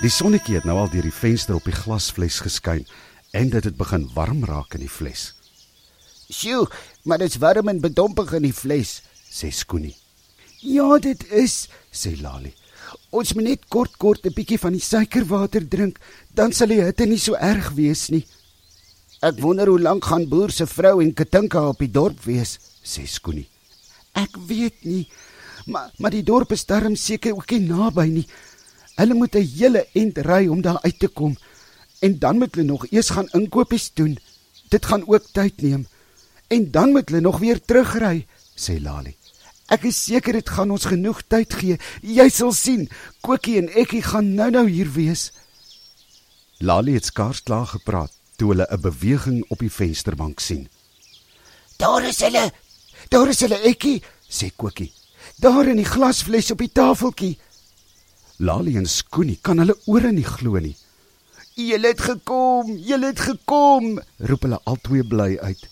Die sonnetjie het nou al deur die venster op die glasfles geskyn en dit het begin warm raak in die fles. "Sjoe, maar dit's warm en bedompig in die fles," sê Skoonie. "Ja, dit is," sê Lali. "Ons moet net kort kort 'n bietjie van die suikerwater drink, dan sal die hitte nie so erg wees nie." "Ek wonder hoe lank gaan boer se vrou en Katinka op die dorp wees," sê Skoonie. "Ek weet nie, maar maar die dorp is darm seker ook nie naby nie." Hulle moet 'n hele ent ry om daar uit te kom en dan moet hulle nog eers gaan inkopies doen. Dit gaan ook tyd neem. En dan moet hulle nog weer terugry, sê Lali. Ek is seker dit gaan ons genoeg tyd gee. Jy sal sien, Kokkie en Ekkie gaan nou-nou hier wees. Lali het skaars klaar gepraat toe hulle 'n beweging op die vensterbank sien. Daar is hulle. Daar is hulle Ekkie, sê Kokkie. Daar in die glasfles op die tafeltjie. Lali en Skoonie kan hulle ore nie glo nie. "Julle het gekom, julle het gekom!" roep hulle albei bly uit.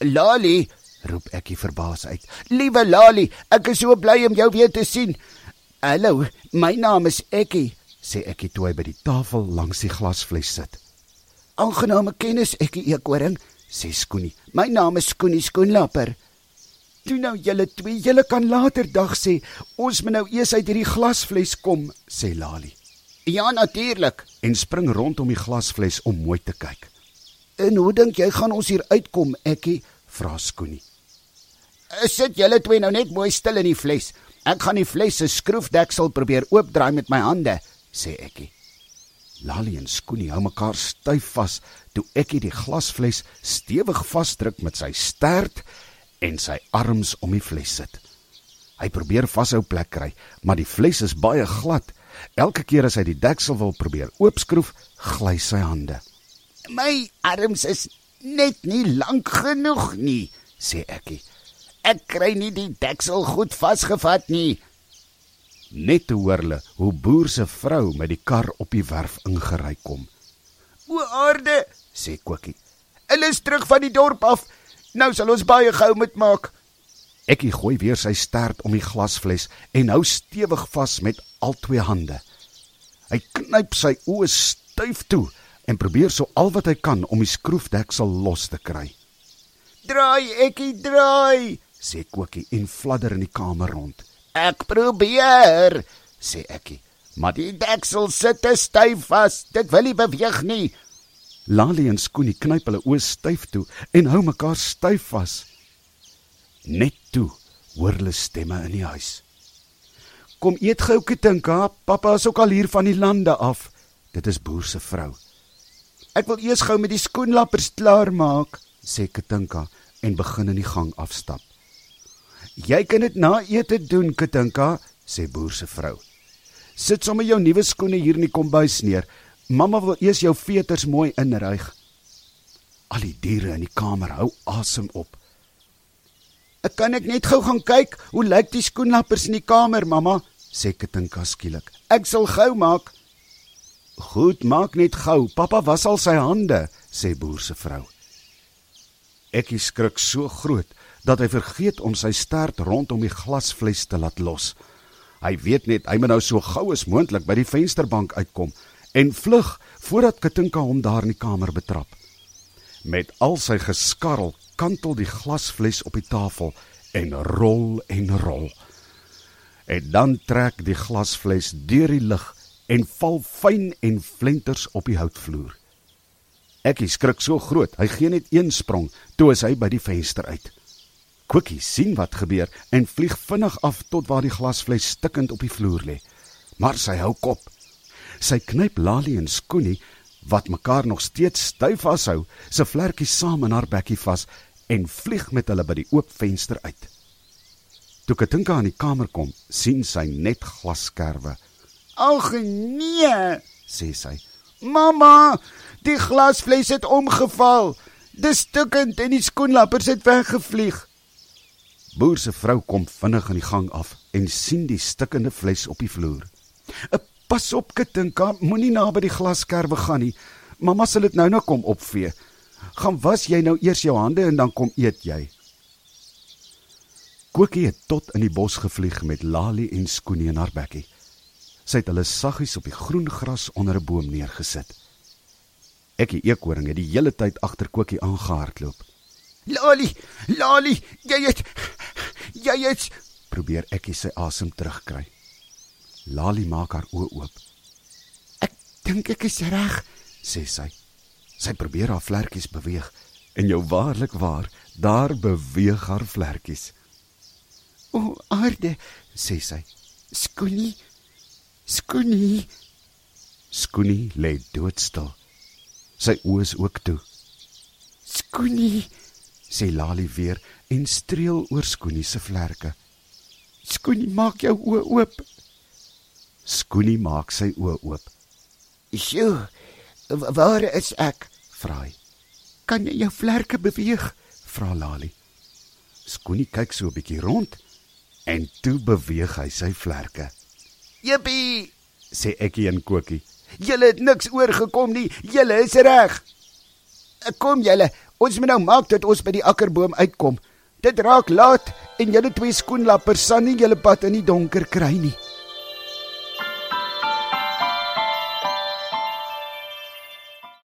"Lali," roep Ekkie verbaas uit. "Liewe Lali, ek is so bly om jou weer te sien." "Hallo, my naam is Ekkie," sê Ekkie toe hy by die tafel langs die glasfles sit. "Aangename kennis, Ekkie Eekoring," sê Skoonie. "My naam is Skoonie Skoenlapper." Toe nou julle twee, julle kan later dag sê, ons moet nou eers uit hierdie glasfles kom, sê Lali. Ja, natuurlik, en spring rondom die glasfles om mooi te kyk. En hoe dink jy gaan ons hier uitkom, Ekkie? vra Skoonie. Eh, sit julle twee nou net mooi stil in die fles. Ek gaan die fles se skroefdeksel probeer oopdraai met my hande, sê Ekkie. Lali en Skoonie hou mekaar styf vas toe Ekkie die glasfles stewig vasdruk met sy stert en sy arms om die fles sit. Hy probeer vashou plek kry, maar die fles is baie glad. Elke keer as hy die deksel wil probeer oopskroef, gly sy hande. My arms is net nie lank genoeg nie, sê Ekkie. Ek kry nie die deksel goed vasgevat nie. Net te hoor hulle hoe boer se vrou met die kar op die werf ingery kom. O aarde, sê Kokkie. Hulle is terug van die dorp af. Nou sal ons baie gou moet maak. Ekkie gooi weer sy stert om die glasfles en hou stewig vas met al twee hande. Hy knyp sy oë styf toe en probeer so al wat hy kan om die skroefdeksel los te kry. "Draai, Ekkie, draai!" sê Kokkie en fladder in die kamer rond. "Ek probeer," sê Ekkie, "maar die deksel sit te styf vas. Dit wil nie beweeg nie." Lali en Skoonie knyp hulle oë styf toe en hou mekaar styf vas. Net toe hoor hulle stemme in die huis. Kom eet gou Ketinka, pappa is ook al hier van die lande af. Dit is boer se vrou. Ek wil eers gou met die skoenlappers klaar maak, sê Ketinka en begin in die gang afstap. Jy kan dit na ete doen, Ketinka, sê boer se vrou. Sit sommer jou nuwe skoene hier in die kombuis neer. Mamma wil eers jou veters mooi inryg. Al die diere in die kamer hou asem op. Ek kan ek net gou gaan kyk hoe lyk die skoenlappers in die kamer, mamma, sê Katinka skielik. Ek sal gou maak. Goed, maak net gou. Pappa was al sy hande, sê boer se vrou. Ekkie skrik so groot dat hy vergeet om sy stert rondom die glasfles te laat los. Hy weet net hy moet nou so gou as moontlik by die vensterbank uitkom en vlug voordat Katinka hom daar in die kamer betrap. Met al sy geskarrel kantel die glasfles op die tafel en rol en rol. En dan trek die glasfles deur die lug en val fyn en flenters op die houtvloer. Ek skrik so groot, hy gee net een sprong toe is hy by die venster uit. Quickie sien wat gebeur en vlieg vinnig af tot waar die glasfles stikkend op die vloer lê. Maar sy hou kop Sy knyp Lali en Skoonie wat mekaar nog steeds styf vashou, se vlerkies saam in haar bekkie vas en vlieg met hulle by die oop venster uit. Toe Katinka in die kamer kom, sien sy net glaskerwe. "Ag nee," sê sy. "Mamma, die glasfles het omgeval. Dis stukkend en die skoenlappers het weggevlieg." Boer se vrou kom vinnig in die gang af en sien die stikkende fles op die vloer. "’n Pas op, Katinka, moenie naby die glaskerwe gaan nie. Mamma sal dit nou nou kom opvee. Gaan was jy nou eers jou hande en dan kom eet jy. Kokkie het tot in die bos gevlieg met Lali en Skoonie in haar bekkie. Sy het hulle saggies op die groen gras onder 'n boom neergesit. Ek die eekoring het die hele tyd agter Kokkie aangehardloop. Lali, Lali, jy het jy het probeer ekkie sy asem terugkry. Lali maak haar oë oop. Ek dink ek is reg, sê sy. Sy probeer haar vlekkies beweeg en jou waarlik waar, daar beweeg haar vlekkies. O, aarde, sê sy. Skoenie. Skoenie. Skoenie lê doodstil. Sy oë is ook toe. Skoenie, sê Lali weer en streel oor Skoenie se vlerke. Skoenie, maak jou oë oop. Skoenie maak sy oë oop. "Sjoe, waar is ek?" vra hy. "Kan jy jou vlerke beweeg?" vra Lali. Skoenie kyk so 'n bietjie rond en toe beweeg hy sy vlerke. "Jippie!" sê Ekkie en Kokkie. "Julle het niks oorgekom nie. Julle is reg." "Kom julle, ons moet nou maak dat ons by die akkerboom uitkom. Dit raak laat en julle twee skoenlappers sal nie julle pad in die donker kry nie."